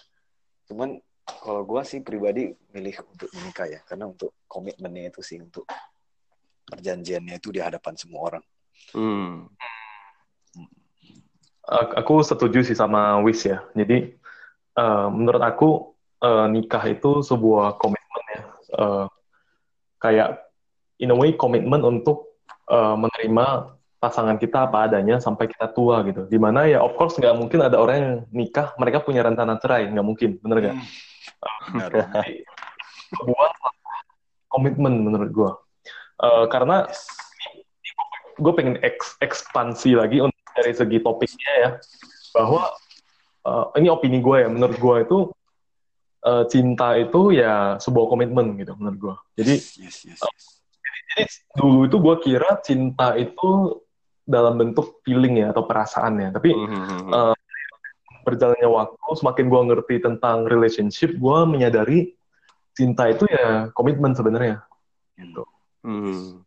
cuman kalau gue sih pribadi milih untuk menikah ya karena untuk komitmennya itu sih untuk perjanjiannya itu di hadapan semua orang Hmm. Aku setuju sih sama Wis ya. Jadi eh, menurut aku eh, nikah itu sebuah komitmen ya. Eh, kayak in a way komitmen untuk eh, menerima pasangan kita apa adanya sampai kita tua gitu. Di mana ya of course nggak mungkin ada orang yang nikah mereka punya rencana cerai nggak mungkin, bener nggak? Benar. Jadi, sebuah komitmen menurut gua. Eh, karena gue pengen eks- ekspansi lagi untuk dari segi topiknya ya bahwa eh, ini opini gue ya menurut gue itu eh, cinta itu ya sebuah komitmen gitu menurut gue jadi yes, yes, yes. jadi dulu itu gue kira cinta itu dalam bentuk feeling ya atau perasaan ya tapi Hmm. Eh, berjalannya waktu semakin gue ngerti tentang relationship gue menyadari cinta itu ya komitmen sebenarnya gitu Hmm.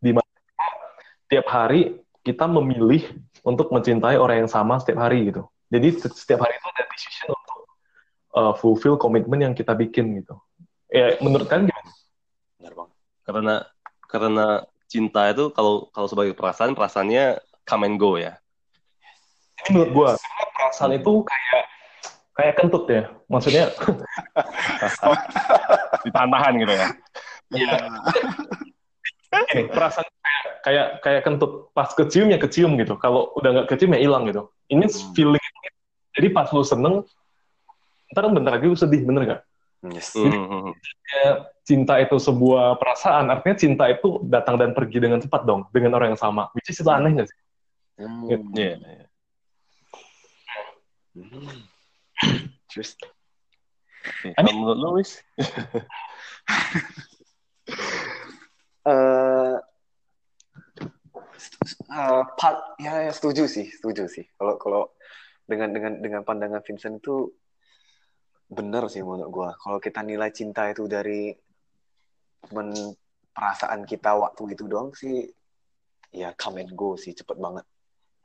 tiap hari kita memilih untuk mencintai orang yang sama setiap hari gitu. Jadi se- setiap hari itu ada decision untuk uh, fulfill komitmen yang kita bikin gitu. Ya menurut kalian gimana? Benar banget. Karena karena cinta itu kalau kalau sebagai perasaan perasaannya come and go ya. Ini menurut gua karena perasaan itu kayak kayak kentut ya. Maksudnya Ditahan gitu ya. ya, gini, perasaan kayak kayak kayak kentut pas kecium ya kecium gitu. Kalau udah nggak kecium ya hilang gitu. Ini Hmm. feeling. Jadi pas lu seneng, ntar bentar lagi lu sedih, bener nggak? Yes. Hmm. Ya, cinta itu sebuah perasaan, artinya cinta itu datang dan pergi dengan cepat dong, dengan orang yang sama. Which is itu aneh nggak sih? Hmm. Iya. Hmm. Terus Iya. Ani- Kalau menurut lu, Wis? eh eh, part ya, ya, setuju sih, setuju sih. Kalau kalau dengan dengan dengan pandangan Vincent itu benar sih menurut gua. Kalau kita nilai cinta itu dari men perasaan kita waktu itu doang sih ya come and go sih cepet banget.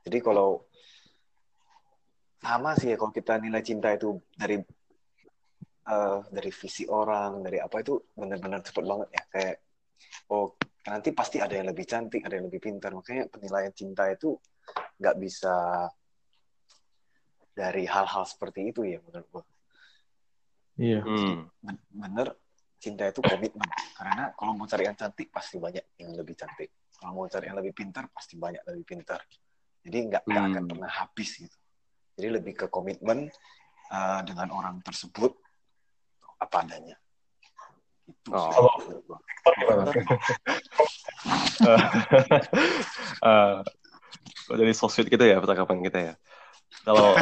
Jadi kalau sama sih ya kalau kita nilai cinta itu dari eh, dari visi orang, dari apa itu benar-benar cepet banget ya kayak oh nanti pasti ada yang lebih cantik, ada yang lebih pintar. Makanya penilaian cinta itu nggak bisa dari hal-hal seperti itu ya menurut gua. Iya. Hmm. Ben- Bener cinta itu komitmen. Karena kalau mau cari yang cantik pasti banyak yang lebih cantik. Kalau mau cari yang lebih pintar pasti banyak lebih pintar. Jadi nggak nggak akan Hmm. pernah habis gitu. Jadi lebih ke komitmen uh, dengan orang tersebut apa adanya. Itu Oh. Gimana? Eh, jadi so sweet gitu ya percakapan kita ya. Kalau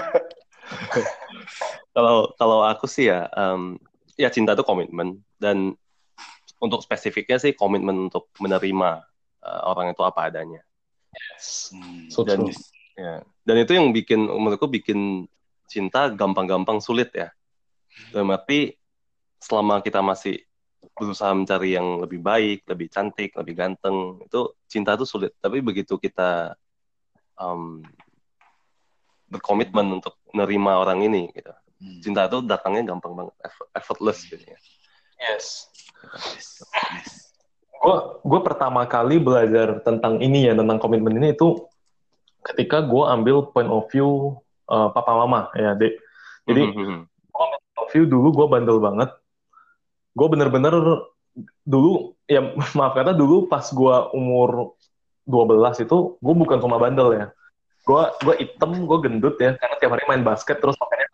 kalau kalau aku sih ya, em, ya cinta itu komitmen dan untuk spesifiknya sih komitmen untuk menerima eh, orang itu apa adanya. Hmm. So Dan true. ya, dan itu yang bikin menurutku bikin cinta gampang-gampang sulit ya. Dalam arti selama kita masih berusaha mencari yang lebih baik, lebih cantik, lebih ganteng, itu cinta itu sulit. Tapi begitu kita em, berkomitmen untuk menerima orang ini, gitu, Hmm. cinta itu datangnya gampang banget, effort- effortless gitu ya. Yes. Yes. Yes. Gue gue pertama kali belajar tentang ini ya tentang komitmen ini itu ketika gue ambil point of view uh, papa mama ya dek. Jadi Mhm. point of view dulu gue bandel banget. Gue bener-bener dulu ya maaf kata dulu pas gue umur 12 itu gue bukan cuma bandel ya. Gue gue item, gue gendut ya karena tiap hari main basket terus makannya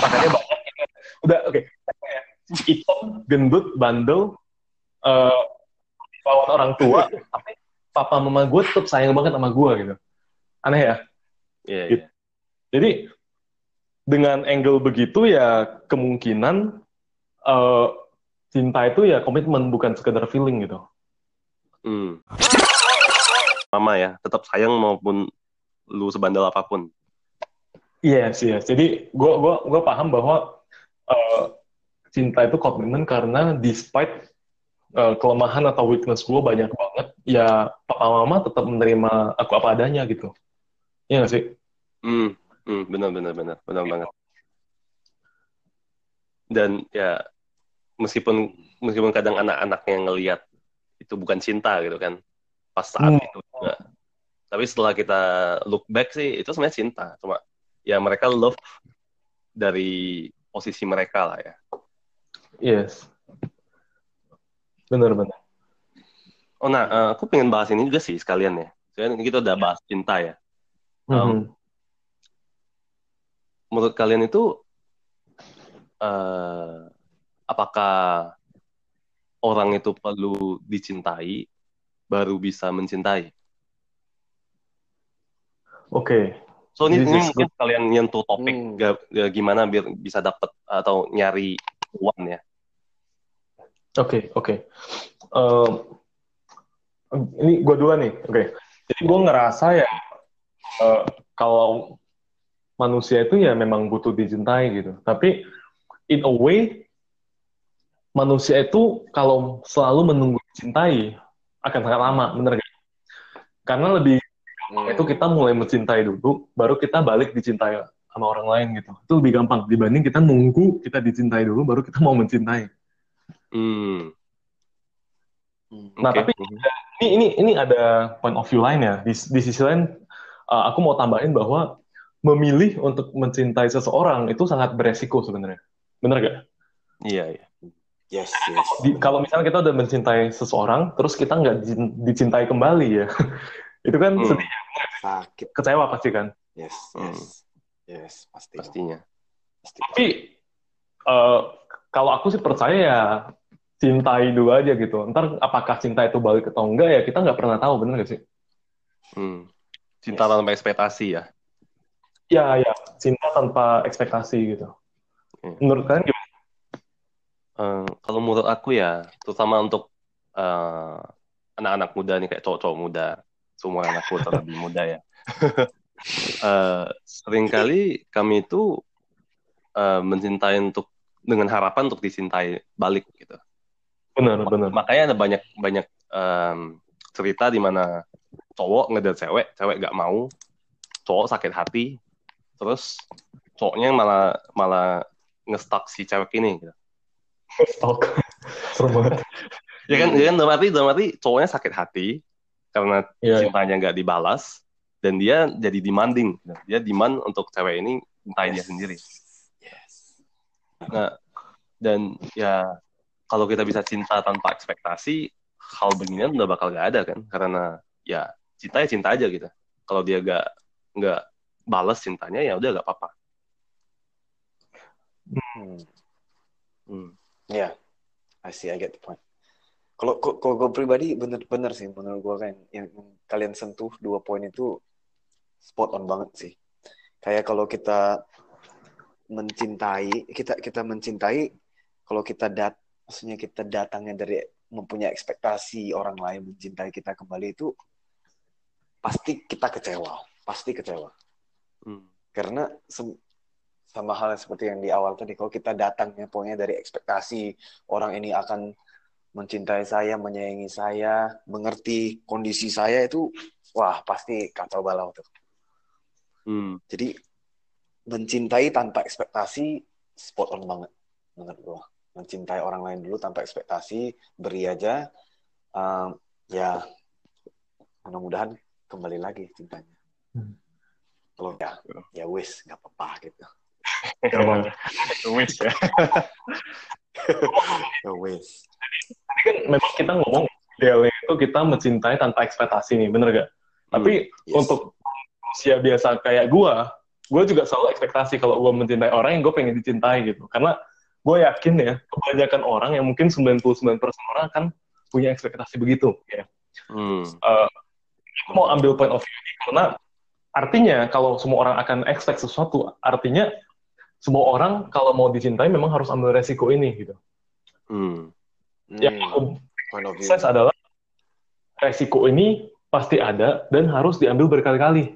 makannya banyak. Udah oke. Item, gendut, bandel, eh lawan orang tua, tapi papa mama gue tetap sayang banget sama gue gitu. Aneh ya. Iya, Gitu. iya. Jadi dengan angle begitu ya kemungkinan eh, cinta itu ya komitmen bukan sekedar feeling gitu. Hmm. Mama ya, tetap sayang maupun lu sebandel apa pun. Yes, yes. Jadi gue gua gua paham bahwa eh, cinta itu komitmen karena despite eh, kelemahan atau weakness gue banyak banget, ya papa mama tetap menerima aku apa adanya gitu. Iya nggak sih? Hmm, hmm, benar benar benar benar banget. Dan ya meskipun meskipun kadang anak-anaknya ngelihat itu bukan cinta gitu kan pas saat Hmm. itu juga. Tapi setelah kita look back sih itu sebenarnya cinta, cuma ya mereka love dari posisi mereka lah ya. Yes. Benar-benar. Oh nah, eh, aku pengen bahas ini juga sih sekalian ya. Soalnya kita udah bahas cinta ya. Um, Mhm. Menurut kalian itu eh, apakah orang itu perlu dicintai baru bisa mencintai? Oke. So ini, ini mungkin kalian nyentuh topik Hmm. ga- gimana biar bisa dapet atau nyari uang ya. Oke, oke. Em, ini gue duluan nih, oke. Jadi gue ngerasa ya eh, kalau manusia itu ya memang butuh dicintai gitu. Tapi in a way manusia itu kalau selalu menunggu dicintai akan sangat lama, bener gak? Karena lebih Hmm. itu kita mulai mencintai dulu, baru kita balik dicintai sama orang lain gitu. Itu lebih gampang dibanding kita nunggu kita dicintai dulu, baru kita mau mencintai. Hmm. Hmm. Nah, oke. tapi ini ini ini ada point of view lain ya. Di, di sisi lain, uh, aku mau tambahin bahwa memilih untuk mencintai seseorang itu sangat beresiko sebenarnya. Bener gak? Iya, iya. Yes, yes. Di- kalau misalnya kita udah mencintai seseorang, terus kita nggak di- dicintai kembali ya, itu kan Hmm. sedih, Sakit. kecewa pasti kan. Yes, Hmm. yes. Yes, pasti. Pastinya. Pasti. Tapi uh, kalau aku sih percaya ya cintai dulu aja gitu. Ntar apakah cinta itu balik atau enggak ya kita nggak pernah tahu, bener gak sih? Hmm. Cinta Yes. tanpa ekspektasi ya. Ya, ya, cinta tanpa ekspektasi gitu. Hmm. Menurut kalian gimana? Eh, kalau menurut aku ya, terutama untuk eh, anak-anak muda nih kayak cowok-cowok muda, semua anakku terlebih muda ya. Eh, sering kali kami itu eh, mencintai untuk dengan harapan untuk dicintai balik gitu. Benar, benar. Makanya ada banyak banyak em, cerita di mana cowok ngedate cewek, cewek gak mau, cowok sakit hati, terus cowoknya malah malah ngestak si cewek ini. Gitu. Stalk. Serem banget. Ya kan, ya kan dalam arti, dalam arti cowoknya sakit hati karena iya. cintanya nggak dibalas dan dia jadi demanding. Dia demand untuk cewek ini cintai dia Yes. sendiri. Yes. Nah, dan ya kalau kita bisa cinta tanpa ekspektasi, hal beginian udah bakal gak ada kan? Karena ya cinta ya cinta aja gitu. Kalau dia gak nggak balas cintanya ya udah gak apa-apa. Hmm. Hmm. Ya, I see, I get the point. Kalau kalau gue pribadi bener-bener sih menurut gue kan yang kalian sentuh dua poin itu spot on banget sih. Kayak kalau kita mencintai, kita kita mencintai, kalau kita dat, maksudnya kita datangnya dari mempunyai ekspektasi orang lain mencintai kita kembali itu pasti kita kecewa, pasti kecewa. Hmm. Karena sama hal seperti yang di awal tadi, kalau kita datangnya pokoknya dari ekspektasi orang ini akan mencintai saya, menyayangi saya, mengerti kondisi saya itu, wah pasti kacau balau tuh. Hmm. Jadi mencintai tanpa ekspektasi spot on banget menurut gua. Mencintai orang lain dulu tanpa ekspektasi, beri aja, um, ya mudah-mudahan kembali lagi cintanya. Hmm. Kalau ya, ya wis nggak apa-apa gitu. Gak apa-apa. Wish ya. Ya wis. Tadi kan memang kita ngomong idealnya itu kita mencintai tanpa ekspektasi nih, bener gak? Tapi Yes. untuk manusia biasa kayak gua, gua juga selalu ekspektasi kalau gua mencintai orang yang gue pengen dicintai gitu. Karena gue yakin ya, kebanyakan orang yang mungkin 99% orang kan punya ekspektasi begitu. Ya. Hmm. Eh, aku mau ambil point of view ini karena artinya kalau semua orang akan expect sesuatu, artinya semua orang kalau mau dicintai memang harus ambil resiko ini gitu. Hmm. Yang Hmm, aku of view. sukses adalah resiko ini pasti ada dan harus diambil berkali-kali.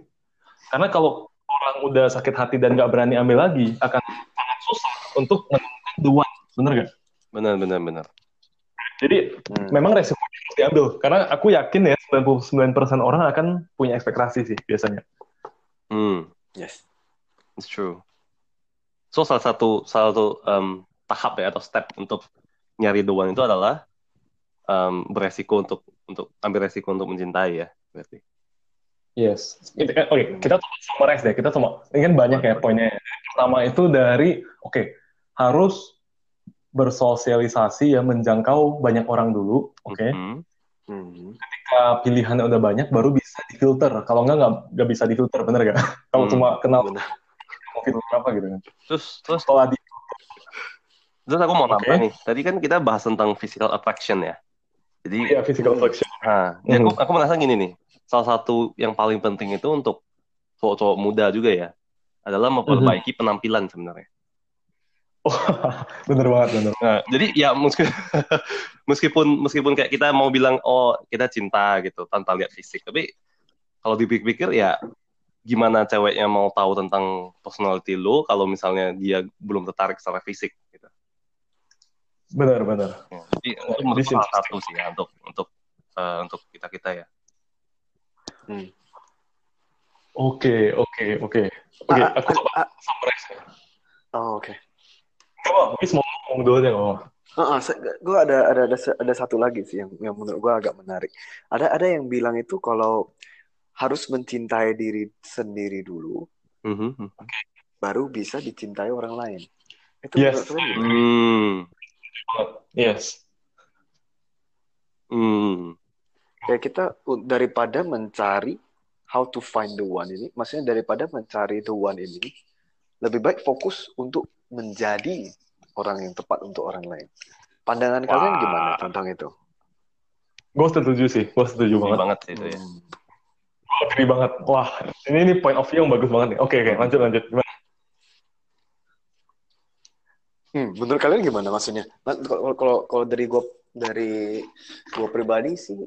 Karena kalau orang udah sakit hati dan nggak berani ambil lagi, akan sangat susah untuk menemukan the one. Bener gak? Benar, benar, benar. Jadi Hmm. memang resiko harus diambil. Karena aku yakin ya 99% orang akan punya ekspektasi sih biasanya. Hmm. Yes. It's true. So salah satu salah satu em, tahap ya atau step untuk nyari the one itu adalah um, beresiko untuk untuk ambil resiko untuk mencintai ya berarti. Yes. Kan, oke, okay, kita summarize deh. Kita semua ini kan banyak ya poinnya. Pertama itu dari oke, okay, harus bersosialisasi ya menjangkau banyak orang dulu, oke. Okay? Mm -hmm. Ketika pilihannya udah banyak baru bisa difilter. Kalau enggak nggak bisa difilter, bener gak? Kalau mm, cuma kenal bener. mau filter apa gitu kan. Terus terus setelah di Terus aku mau nambah nih. Tadi kan kita bahas tentang physical attraction ya. Jadi Iya, physical attraction. Nah, mm. aku, aku merasa gini nih. Salah satu yang paling penting itu untuk cowok-cowok muda juga ya adalah memperbaiki mm -hmm. penampilan sebenarnya. Oh, bener banget, bener. Nah, jadi ya meskipun meskipun meskipun kayak kita mau bilang oh kita cinta gitu tanpa lihat fisik, tapi kalau dipikir-pikir ya gimana ceweknya mau tahu tentang personality lo kalau misalnya dia belum tertarik secara fisik gitu. Benar, benar. Ya, jadi itu menurut salah satu sih ya untuk untuk uh, untuk kita kita ya. Hmm. Oke, oke, oke. Oke, aku coba summarize ya. Oh, oke. Okay. Oh, Chris mau ngomong dulu deh ngomong. Uh, uh, gue ada, ada ada ada satu lagi sih yang yang menurut gue agak menarik. Ada ada yang bilang itu kalau harus mencintai diri sendiri dulu, mm -hmm. baru bisa dicintai orang lain. Itu yes. Hmm. Yes. Hmm. Ya kita daripada mencari how to find the one ini, maksudnya daripada mencari the one ini, lebih baik fokus untuk menjadi orang yang tepat untuk orang lain. Pandangan Wah. kalian gimana tentang itu? Gue setuju sih, gue setuju banget. banget itu ya. Gue agree banget. Wah, ini ini point of view yang bagus banget nih. Oke, oke, lanjut lanjut. Gimana? Hmm, menurut kalian gimana maksudnya? Kalau kalau kalau dari gue dari gue pribadi sih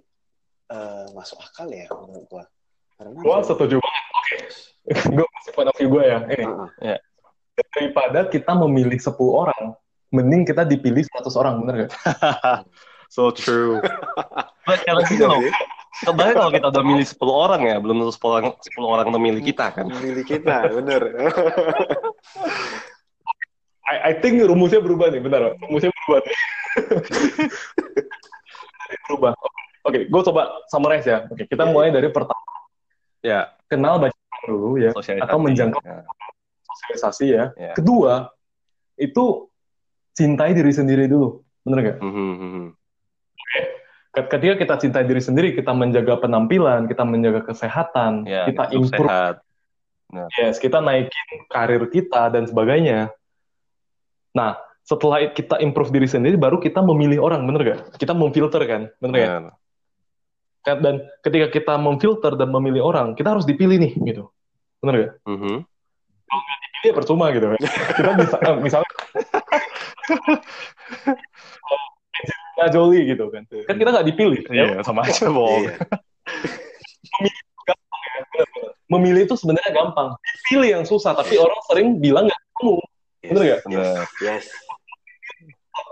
uh, masuk akal ya menurut gue. gue setuju banget. Oke, okay. gue masih point of view gue ya. Ini. Uh -huh. yeah daripada kita memilih 10 orang, mending kita dipilih 100 orang, bener gak? so true. kalau gitu loh, Kebayang kalau kita udah milih 10 orang ya, belum tentu 10 orang, 10 orang untuk milih kita kan? Milih kita, bener. I, I think rumusnya berubah nih, benar. Rumusnya berubah nih. berubah. Oke, okay, gue coba summarize ya. Oke, okay, kita mulai dari pertama. Ya, kenal baca dulu ya, atau menjangkau ya sosialisasi ya. Yeah. Kedua, itu cintai diri sendiri dulu. Bener gak? Mm -hmm. Oke. Ketika kita cintai diri sendiri, kita menjaga penampilan, kita menjaga kesehatan, yeah, kita improve. Sehat. Nah. Yes, kita naikin karir kita dan sebagainya. Nah, setelah kita improve diri sendiri, baru kita memilih orang, bener gak? Kita memfilter kan, bener yeah. gak? Dan ketika kita memfilter dan memilih orang, kita harus dipilih nih, gitu. Bener gak? Mm -hmm dia percuma gitu. Kita bisa misalnya Angelina Jolie gitu kan. Kan kita nggak dipilih. Iya, ya. sama aja bohong iya. memilih itu sebenarnya gampang. Pilih yang susah tapi orang sering bilang nggak kamu yes, bener gak? Bener. yes.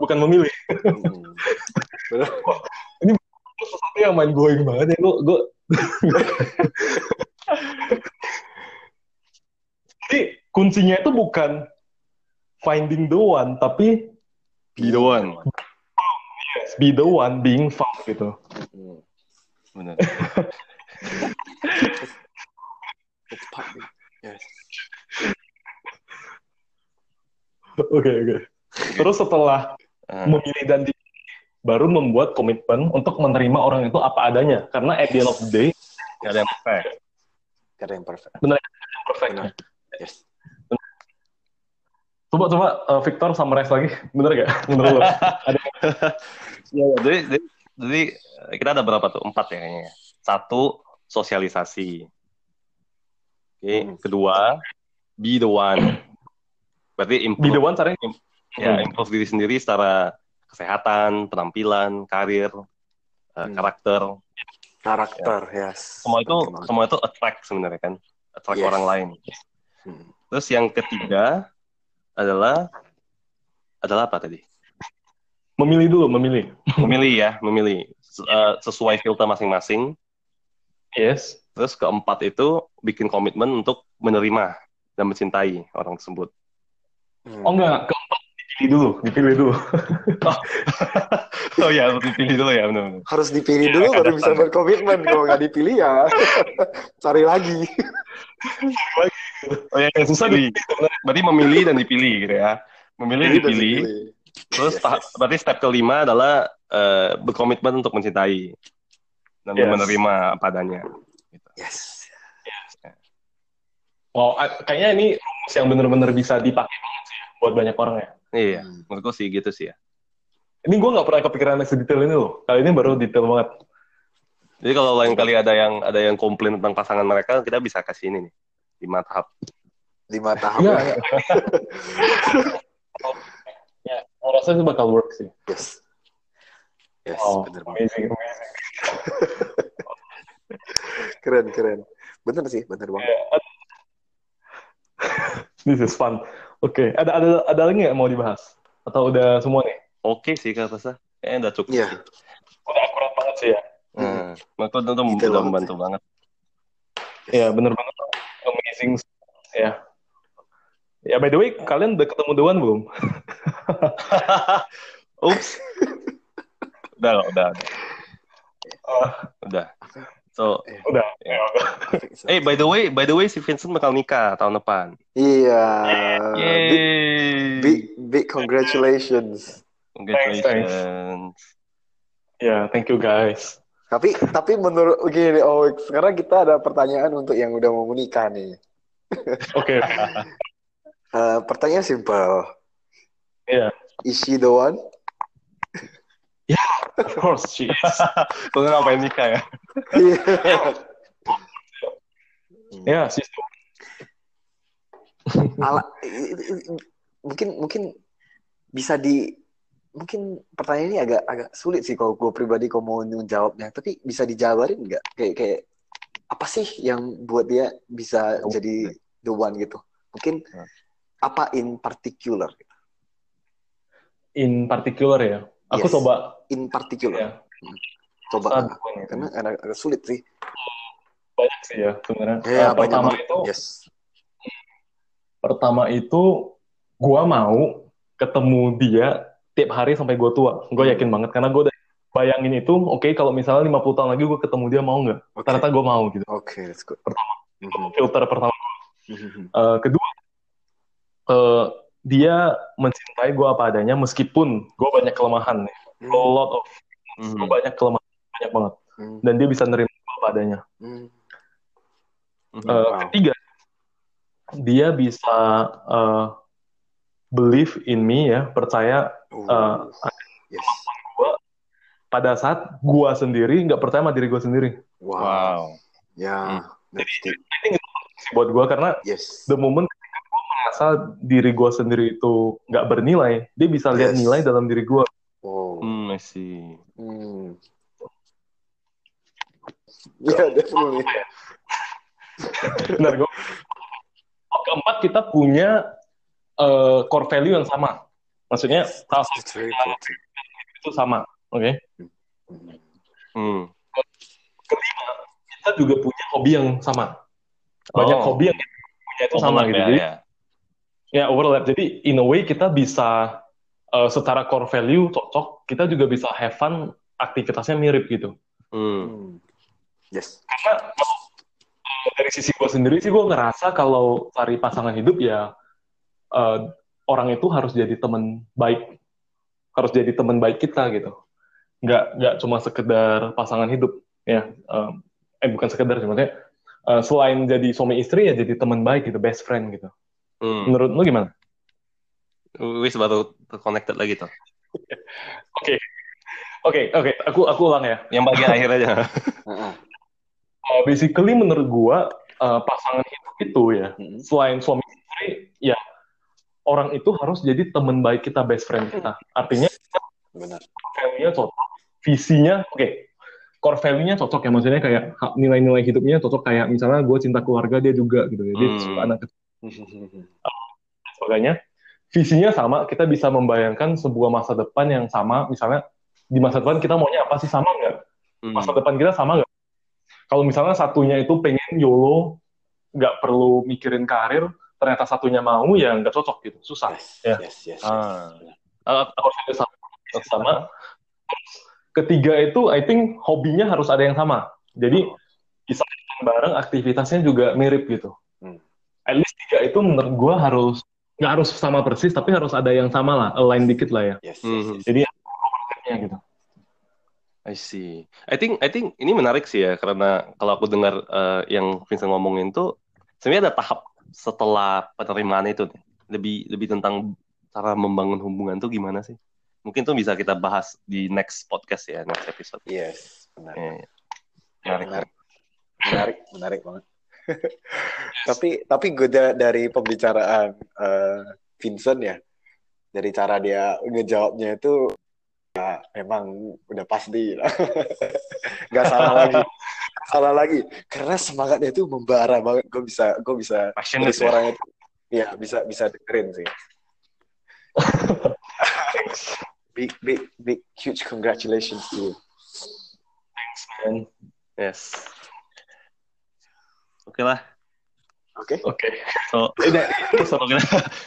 Bukan memilih. Hmm. ini sesuatu yang main going banget ya. Gue gue jadi kuncinya itu bukan finding the one, tapi be the one. Yes, be the one being found gitu. Benar. Oke oke. Terus setelah uh. memilih dan di, baru membuat komitmen untuk menerima orang itu apa adanya. Karena at the end of the day, gak ada yang perfect. Gak ada yang perfect. Benar, yang perfect. Benar. Yes. Coba coba uh, Victor summarize lagi, bener gak? Menurut lo? ada... ya, ya, jadi, jadi, jadi kita ada berapa tuh? Empat ya kayaknya. Satu sosialisasi. Oke, okay. hmm. kedua be the one. Berarti improve, be the one caranya ya hmm. improve diri sendiri secara kesehatan, penampilan, karir, uh, karakter. Karakter, ya. yes. Semua itu semua itu attract sebenarnya kan, attract yes. orang lain. Hmm. Terus yang ketiga adalah adalah apa tadi? Memilih dulu, memilih. Memilih ya, memilih uh, sesuai filter masing-masing. Yes. Terus keempat itu bikin komitmen untuk menerima dan mencintai orang tersebut. Oh enggak, keempat dipilih dulu, dipilih dulu. oh ya, harus dipilih dulu ya, benar-benar. Harus dipilih dulu baru kadang- bisa berkomitmen. Kalau nggak dipilih ya cari lagi. Oh ya, yang susah dipilih. Berarti memilih dan dipilih gitu ya. Memilih, dan dipilih. Terus tahap, yes. berarti step kelima adalah eh, berkomitmen untuk mencintai dan Yes. menerima apa adanya. Yes. Wow, a- kayaknya ini rumus yang benar-benar bisa dipakai banget sih ya, buat banyak orang ya. Iya, Hmm. menurutku sih gitu sih ya. Ini gue nggak pernah kepikiran sedetail ini loh. Kali ini baru detail banget. Jadi kalau lain kali ada yang ada yang komplain tentang pasangan mereka, kita bisa kasih ini nih lima tahap. Lima tahap. Iya. ya. Ya, aku rasa itu bakal work sih. Yes. Yes, Oh, bener banget. amazing, amazing. Keren, keren. Bener sih, bener banget. This is fun. Oke, ada ada ada lagi nggak yang mau dibahas? Atau udah semua nih? Oke sih kata saya. Kayaknya udah cukup Iya. sih. Udah akurat banget sih ya. Hmm. Detail udah banget membantu banget. Ya, bener banget. Amazing. Ya. Ya, by the way, kalian udah ketemu Dewan belum? Ups. udah, udah, udah. Oh, udah. So, udah. Ya. eh by the way, by the way si Vincent bakal nikah tahun depan. Iya. Big, Yeay. big, big congratulations. Congratulations. Ya, thank you guys. Tapi, tapi menurut gini, oh sekarang kita ada pertanyaan untuk yang udah mau menikah nih. Oke. Eh, pertanyaan simpel. Iya. Is she the one? Of course, she is. Lu ngapain nikah ya? Iya. Ya, she's Ala- mungkin mungkin bisa di mungkin pertanyaan ini agak agak sulit sih kalau gue pribadi kalau mau menjawabnya tapi bisa dijabarin nggak kayak kayak apa sih yang buat dia bisa Oh, jadi the one gitu mungkin Hmm. apa in particular in particular ya. Aku Yes. coba in particular ya. coba saat karena agak, agak sulit sih banyak sih ya sebenarnya. ya banyak pertama banget. itu yes pertama itu gua mau ketemu dia tiap hari sampai gua tua. Gue Hmm. yakin banget karena gue udah bayangin itu, oke kalau misalnya 50 tahun lagi gue ketemu dia mau nggak? oke Ternyata gue mau gitu. oke that's good Pertama. Mhm. Filter pertama. Mhm. Eh, kedua, eh, dia mencintai gue apa adanya meskipun gue banyak kelemahan nih. A lot of Mhm. gue banyak kelemahan banyak banget Mhm. dan dia bisa nerima gue apa adanya. Mhm. Eh, Wow. Ketiga, dia bisa eh, believe in me ya, percaya Oh. yes pada saat gua sendiri nggak percaya sama diri gua sendiri. wow, Wow. ya Hmm. deep. Ini buat gua karena yes the moment ketika gua merasa diri gua sendiri itu nggak bernilai, dia bisa lihat Yes. nilai dalam diri gua. oh Hmm, I see. Hmm. Ya, definitely. Benar. Oh, Keempat kita punya eh, core value yang sama. Maksudnya important. itu sama, oke? Hmm. Hmm. Kita juga punya hobi yang sama. Banyak Oh. hobi yang kita punya itu sama Overlap gitu. ya, Jadi ya. Ya overlap. Jadi in a way kita bisa uh, secara core value cocok, kita juga bisa have fun, aktivitasnya mirip gitu. Hmm. Yes. Karena uh, dari sisi gue sendiri sih gue ngerasa kalau cari pasangan hidup ya uh, orang itu harus jadi teman baik, harus jadi teman baik kita gitu. Nggak nggak cuma sekedar pasangan hidup ya. Um, eh bukan sekedar maksudnya. uh, selain jadi suami istri ya jadi teman baik gitu, best friend gitu. Hmm. Menurut lu gimana? Wis baru connected lagi tuh. Oke, oke, aku aku ulang ya. Yang bagian akhir aja. Uh, basically menurut gua uh, pasangan hidup itu ya Hmm. selain suami istri ya orang itu harus jadi teman baik kita best friend kita artinya Benar. value-nya cocok visinya oke core value-nya cocok ya maksudnya kayak nilai-nilai hidupnya cocok kayak misalnya gue cinta keluarga dia juga gitu ya dia Hmm. suka anak sebagainya visinya sama kita bisa membayangkan sebuah masa depan yang sama misalnya di masa depan kita maunya apa sih sama nggak Hmm. masa depan kita sama nggak? Kalau misalnya satunya itu pengen YOLO, nggak perlu mikirin karir, ternyata satunya mau ya nggak cocok gitu susah Yes, ya yes, yes. yes. Ah. Uh, harus ada sama, sama. Ketiga itu, I think hobinya harus ada yang sama. Jadi bisa bareng, aktivitasnya juga mirip gitu. Hmm. At least tiga itu menurut gue harus nggak harus sama persis, tapi harus ada yang sama lah, align dikit lah ya. Yes, yes, Mhm. yes. Jadi ya gitu. I see. I think I think ini menarik sih ya karena kalau aku dengar eh, yang Vincent ngomongin tuh sebenarnya ada tahap setelah penerimaan itu nih. Lebih lebih tentang cara membangun hubungan tuh gimana sih? Mungkin tuh bisa kita bahas di next podcast ya, next episode. Yes, benar. Eh, menarik. Menarik, menarik, menarik banget. tapi tapi gue da- dari pembicaraan eh, Vincent ya, dari cara dia ngejawabnya itu ya memang udah pasti lah. nggak salah lagi, salah lagi karena semangatnya itu membara banget. Gue bisa gue bisa dari ya. suaranya itu, ya bisa bisa dengerin sih. big big big huge congratulations to you. Man. Yes. Oke lah. Oke. Oke. So, so kita,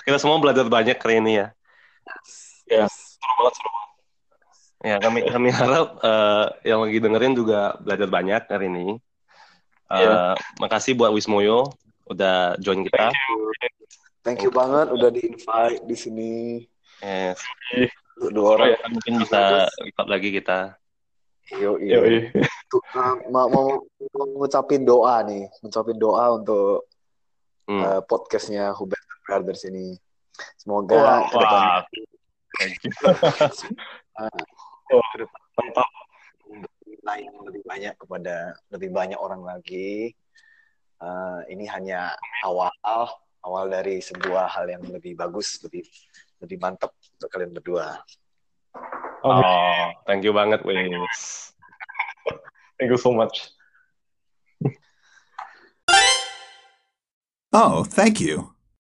kita semua belajar banyak kali ini ya. Ya, seru banget, seru banget. Ya, kami kami harap eh, yang lagi dengerin juga belajar banyak hari ini. Eh, Iya. Makasih buat Wismoyo udah join kita. Thank you banget udah di invite di sini Yes. dua orang. ya. Mungkin bisa record lagi kita. Yo, Yo, iya. Tuh, uh, mau, mau, ngucapin doa nih, ngucapin doa untuk Hmm. uh, podcastnya Hubert Brothers ini. Semoga thank you. Wah, mantap. lain lebih banyak kepada lebih banyak orang lagi. Uh, ini hanya awal awal dari sebuah hal yang lebih bagus, lebih lebih mantap untuk kalian berdua. Amin. Oh, thank you banget, Wings. Thank you so much. Oh, thank you.